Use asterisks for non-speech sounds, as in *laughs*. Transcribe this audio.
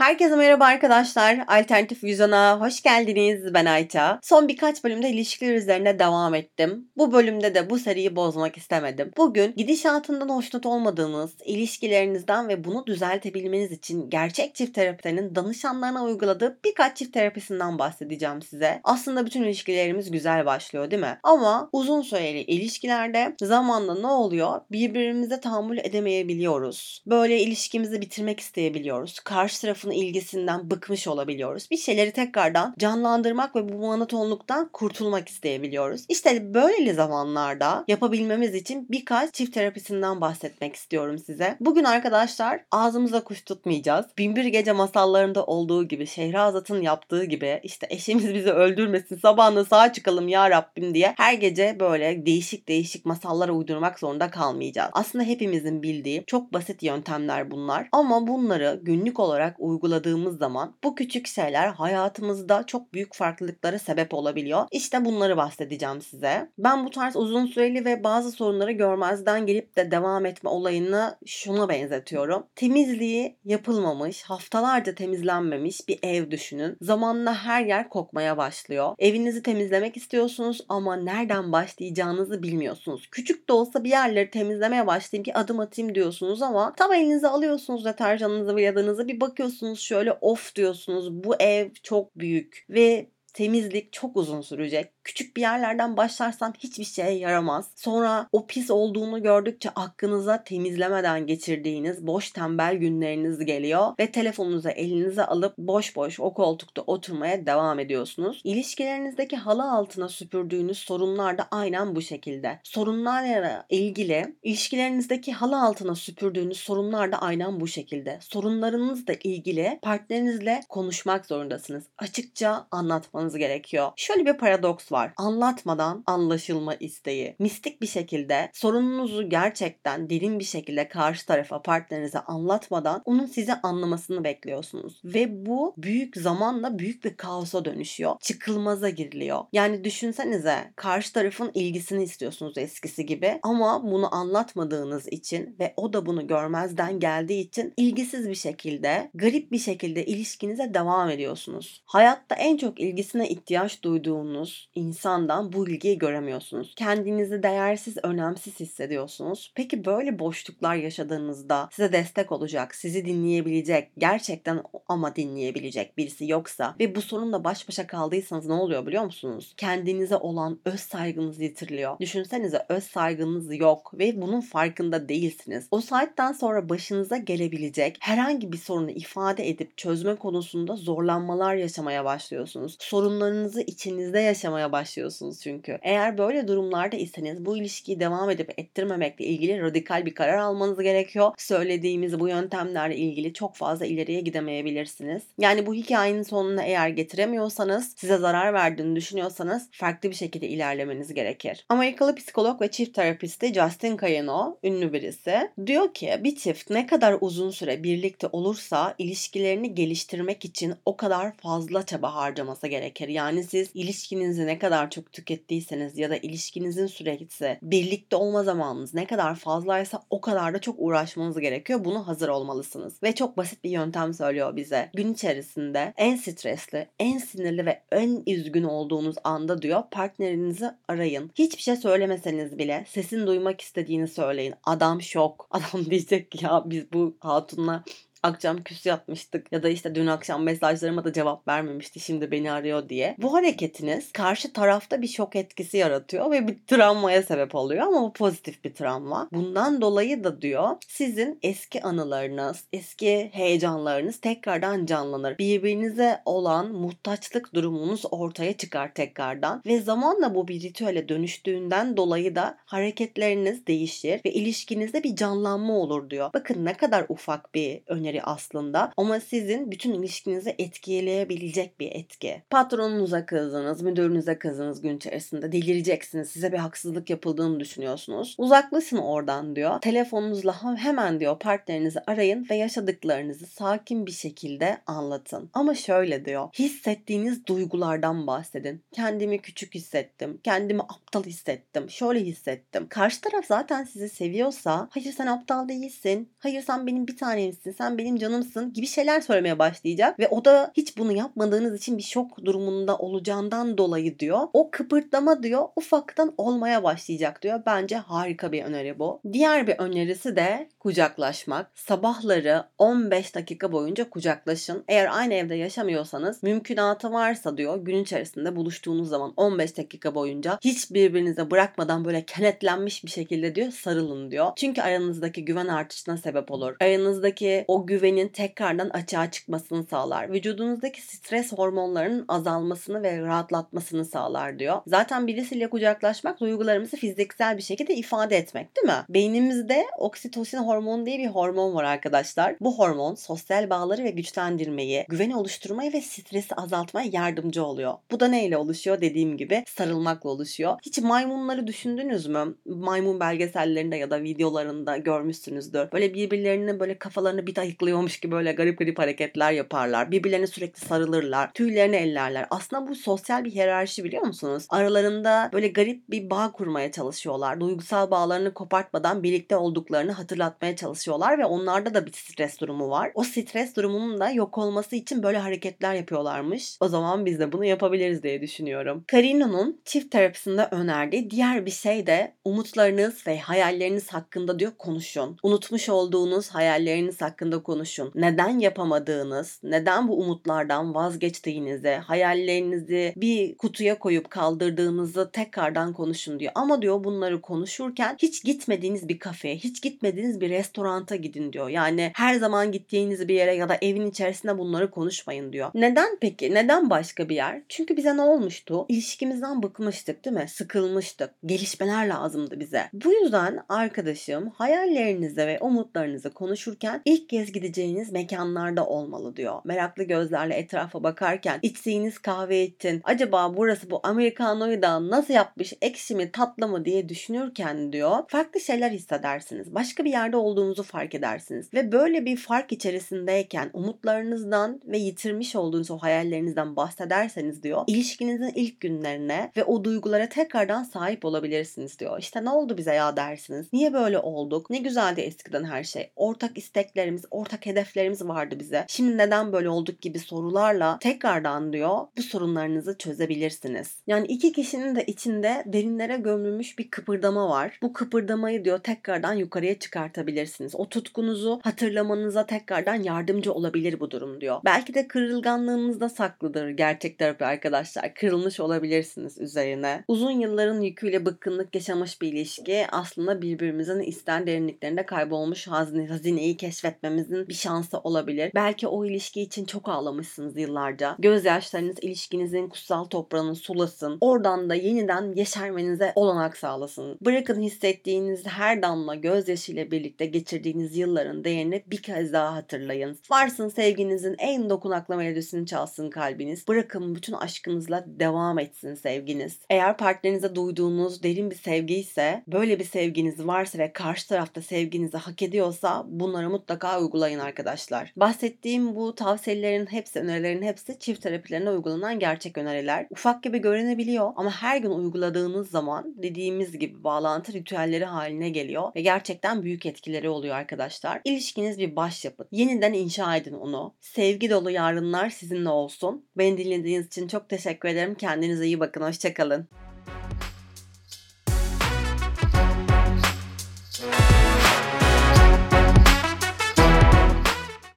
Herkese merhaba arkadaşlar. Alternatif Vizyon'a hoş geldiniz. Ben Ayça. Son birkaç bölümde ilişkiler üzerine devam ettim. Bu bölümde de bu seriyi bozmak istemedim. Bugün gidişatından hoşnut olmadığınız, ilişkilerinizden ve bunu düzeltebilmeniz için gerçek çift terapistlerin danışanlarına uyguladığı birkaç çift terapisinden bahsedeceğim size. Aslında bütün ilişkilerimiz güzel başlıyor değil mi? Ama uzun süreli ilişkilerde zamanla ne oluyor? Birbirimize tahammül edemeyebiliyoruz. Böyle ilişkimizi bitirmek isteyebiliyoruz. Karşı tarafın tarafın ilgisinden bıkmış olabiliyoruz. Bir şeyleri tekrardan canlandırmak ve bu monotonluktan kurtulmak isteyebiliyoruz. İşte böyle zamanlarda yapabilmemiz için birkaç çift terapisinden bahsetmek istiyorum size. Bugün arkadaşlar ağzımıza kuş tutmayacağız. Binbir Gece masallarında olduğu gibi Şehrazat'ın yaptığı gibi işte eşimiz bizi öldürmesin sabahında sağa çıkalım ya Rabbim diye her gece böyle değişik değişik masallar uydurmak zorunda kalmayacağız. Aslında hepimizin bildiği çok basit yöntemler bunlar ama bunları günlük olarak uyguladığımız zaman bu küçük şeyler hayatımızda çok büyük farklılıklara sebep olabiliyor. İşte bunları bahsedeceğim size. Ben bu tarz uzun süreli ve bazı sorunları görmezden gelip de devam etme olayını şuna benzetiyorum. Temizliği yapılmamış, haftalarca temizlenmemiş bir ev düşünün. Zamanla her yer kokmaya başlıyor. Evinizi temizlemek istiyorsunuz ama nereden başlayacağınızı bilmiyorsunuz. Küçük de olsa bir yerleri temizlemeye başlayayım bir adım atayım diyorsunuz ama tam elinize alıyorsunuz deterjanınızı ve yadınızı bir bakıyorsunuz bakıyorsunuz şöyle of! diyorsunuz. Bu ev çok büyük ve temizlik çok uzun sürecek küçük bir yerlerden başlarsam hiçbir şeye yaramaz. Sonra o pis olduğunu gördükçe aklınıza temizlemeden geçirdiğiniz boş tembel günleriniz geliyor ve telefonunuzu elinize alıp boş boş o koltukta oturmaya devam ediyorsunuz. İlişkilerinizdeki halı altına süpürdüğünüz sorunlar da aynen bu şekilde. Sorunlarla ilgili ilişkilerinizdeki halı altına süpürdüğünüz sorunlar da aynen bu şekilde. Sorunlarınızla ilgili partnerinizle konuşmak zorundasınız. Açıkça anlatmanız gerekiyor. Şöyle bir paradoks var var. Anlatmadan anlaşılma isteği. Mistik bir şekilde sorununuzu gerçekten derin bir şekilde karşı tarafa partnerinize anlatmadan onun sizi anlamasını bekliyorsunuz. Ve bu büyük zamanla büyük bir kaosa dönüşüyor. Çıkılmaza giriliyor. Yani düşünsenize karşı tarafın ilgisini istiyorsunuz eskisi gibi ama bunu anlatmadığınız için ve o da bunu görmezden geldiği için ilgisiz bir şekilde, garip bir şekilde ilişkinize devam ediyorsunuz. Hayatta en çok ilgisine ihtiyaç duyduğunuz insandan bu ilgiyi göremiyorsunuz. Kendinizi değersiz, önemsiz hissediyorsunuz. Peki böyle boşluklar yaşadığınızda size destek olacak, sizi dinleyebilecek, gerçekten ama dinleyebilecek birisi yoksa ve bu sorunla baş başa kaldıysanız ne oluyor biliyor musunuz? Kendinize olan öz saygınız yitiriliyor. Düşünsenize öz saygınız yok ve bunun farkında değilsiniz. O saatten sonra başınıza gelebilecek herhangi bir sorunu ifade edip çözme konusunda zorlanmalar yaşamaya başlıyorsunuz. Sorunlarınızı içinizde yaşamaya başlıyorsunuz çünkü. Eğer böyle durumlarda iseniz bu ilişkiyi devam edip ettirmemekle ilgili radikal bir karar almanız gerekiyor. Söylediğimiz bu yöntemlerle ilgili çok fazla ileriye gidemeyebilirsiniz. Yani bu hikayenin sonuna eğer getiremiyorsanız, size zarar verdiğini düşünüyorsanız farklı bir şekilde ilerlemeniz gerekir. Amerikalı psikolog ve çift terapisti Justin Cayeno, ünlü birisi, diyor ki bir çift ne kadar uzun süre birlikte olursa ilişkilerini geliştirmek için o kadar fazla çaba harcaması gerekir. Yani siz ilişkinizi ne kadar çok tükettiyseniz ya da ilişkinizin süresi, birlikte olma zamanınız ne kadar fazlaysa o kadar da çok uğraşmanız gerekiyor. Bunu hazır olmalısınız. Ve çok basit bir yöntem söylüyor bize. Gün içerisinde en stresli, en sinirli ve en üzgün olduğunuz anda diyor partnerinizi arayın. Hiçbir şey söylemeseniz bile sesin duymak istediğini söyleyin. Adam şok. *laughs* Adam diyecek ya biz bu hatunla akşam küs yatmıştık ya da işte dün akşam mesajlarıma da cevap vermemişti şimdi beni arıyor diye. Bu hareketiniz karşı tarafta bir şok etkisi yaratıyor ve bir travmaya sebep oluyor ama bu pozitif bir travma. Bundan dolayı da diyor sizin eski anılarınız, eski heyecanlarınız tekrardan canlanır. Birbirinize olan muhtaçlık durumunuz ortaya çıkar tekrardan ve zamanla bu bir ritüele dönüştüğünden dolayı da hareketleriniz değişir ve ilişkinizde bir canlanma olur diyor. Bakın ne kadar ufak bir öneri öneri aslında ama sizin bütün ilişkinizi etkileyebilecek bir etki. Patronunuza kızdınız, müdürünüze kızdınız gün içerisinde delireceksiniz. Size bir haksızlık yapıldığını düşünüyorsunuz. Uzaklaşın oradan diyor. Telefonunuzla hemen diyor partnerinizi arayın ve yaşadıklarınızı sakin bir şekilde anlatın. Ama şöyle diyor. Hissettiğiniz duygulardan bahsedin. Kendimi küçük hissettim. Kendimi aptal hissettim. Şöyle hissettim. Karşı taraf zaten sizi seviyorsa hayır sen aptal değilsin. Hayır sen benim bir tanemsin. Sen benim canımsın gibi şeyler söylemeye başlayacak ve o da hiç bunu yapmadığınız için bir şok durumunda olacağından dolayı diyor. O kıpırtlama diyor ufaktan olmaya başlayacak diyor. Bence harika bir öneri bu. Diğer bir önerisi de kucaklaşmak. Sabahları 15 dakika boyunca kucaklaşın. Eğer aynı evde yaşamıyorsanız mümkünatı varsa diyor gün içerisinde buluştuğunuz zaman 15 dakika boyunca hiç birbirinize bırakmadan böyle kenetlenmiş bir şekilde diyor sarılın diyor. Çünkü aranızdaki güven artışına sebep olur. Aranızdaki o güvenin tekrardan açığa çıkmasını sağlar. Vücudunuzdaki stres hormonlarının azalmasını ve rahatlatmasını sağlar diyor. Zaten birisiyle kucaklaşmak duygularımızı fiziksel bir şekilde ifade etmek değil mi? Beynimizde oksitosin hormonu diye bir hormon var arkadaşlar. Bu hormon sosyal bağları ve güçlendirmeyi, güveni oluşturmayı ve stresi azaltmaya yardımcı oluyor. Bu da neyle oluşuyor? Dediğim gibi sarılmakla oluşuyor. Hiç maymunları düşündünüz mü? Maymun belgesellerinde ya da videolarında görmüşsünüzdür. Böyle birbirlerini böyle kafalarını bir ayıklıyormuş gibi böyle garip garip hareketler yaparlar. Birbirlerine sürekli sarılırlar. Tüylerini ellerler. Aslında bu sosyal bir hiyerarşi biliyor musunuz? Aralarında böyle garip bir bağ kurmaya çalışıyorlar. Duygusal bağlarını kopartmadan birlikte olduklarını hatırlatmaya çalışıyorlar ve onlarda da bir stres durumu var. O stres durumunun da yok olması için böyle hareketler yapıyorlarmış. O zaman biz de bunu yapabiliriz diye düşünüyorum. Carino'nun çift terapisinde önerdiği diğer bir şey de umutlarınız ve hayalleriniz hakkında diyor konuşun. Unutmuş olduğunuz hayalleriniz hakkında konuşun. Neden yapamadığınız, neden bu umutlardan vazgeçtiğinizi, hayallerinizi bir kutuya koyup kaldırdığınızı tekrardan konuşun diyor. Ama diyor bunları konuşurken hiç gitmediğiniz bir kafeye, hiç gitmediğiniz bir restoranta gidin diyor. Yani her zaman gittiğiniz bir yere ya da evin içerisinde bunları konuşmayın diyor. Neden peki? Neden başka bir yer? Çünkü bize ne olmuştu? İlişkimizden bıkmıştık değil mi? Sıkılmıştık. Gelişmeler lazımdı bize. Bu yüzden arkadaşım hayallerinizi ve umutlarınızı konuşurken ilk kez gideceğiniz mekanlarda olmalı diyor. Meraklı gözlerle etrafa bakarken içtiğiniz kahve için acaba burası bu Americano'yu da nasıl yapmış ekşi mi tatlı mı diye düşünürken diyor farklı şeyler hissedersiniz. Başka bir yerde olduğunuzu fark edersiniz. Ve böyle bir fark içerisindeyken umutlarınızdan ve yitirmiş olduğunuz o hayallerinizden bahsederseniz diyor ilişkinizin ilk günlerine ve o duygulara tekrardan sahip olabilirsiniz diyor. İşte ne oldu bize ya dersiniz. Niye böyle olduk? Ne güzeldi eskiden her şey. Ortak isteklerimiz, ortak hedeflerimiz vardı bize. Şimdi neden böyle olduk gibi sorularla tekrardan diyor bu sorunlarınızı çözebilirsiniz. Yani iki kişinin de içinde derinlere gömülmüş bir kıpırdama var. Bu kıpırdamayı diyor tekrardan yukarıya çıkartabilirsiniz. O tutkunuzu hatırlamanıza tekrardan yardımcı olabilir bu durum diyor. Belki de kırılganlığınızda saklıdır gerçek terapi arkadaşlar. Kırılmış olabilirsiniz üzerine. Uzun yılların yüküyle bıkkınlık yaşamış bir ilişki aslında birbirimizin isten derinliklerinde kaybolmuş hazine, hazineyi keşfetmemizin bir şansı olabilir. Belki o ilişki için çok ağlamışsınız yıllarca. Gözyaşlarınız ilişkinizin kutsal toprağını sulasın. Oradan da yeniden yeşermenize olanak sağlasın. Bırakın hissettiğiniz her damla gözyaşıyla birlikte geçirdiğiniz yılların değerini bir kez daha hatırlayın. Varsın sevginizin en dokunaklı melodisini çalsın kalbiniz. Bırakın bütün aşkınızla devam etsin sevginiz. Eğer partnerinize duyduğunuz derin bir sevgi ise, böyle bir sevginiz varsa ve karşı tarafta sevginizi hak ediyorsa bunları mutlaka uygulayın arkadaşlar. Bahsettiğim bu tavsiyelerin hepsi, önerilerin hepsi çift terapilerine uygulanan gerçek öneriler. Ufak gibi görünebiliyor ama her gün uyguladığınız zaman dediğimiz gibi bağlantı ritüelleri haline geliyor ve gerçekten büyük etkileri oluyor arkadaşlar. İlişkiniz bir başyapıt. Yeniden inşa edin onu. Sevgi dolu yarınlar sizinle olsun. Beni dinlediğiniz için çok teşekkür ederim. Kendinize iyi bakın. Hoşçakalın.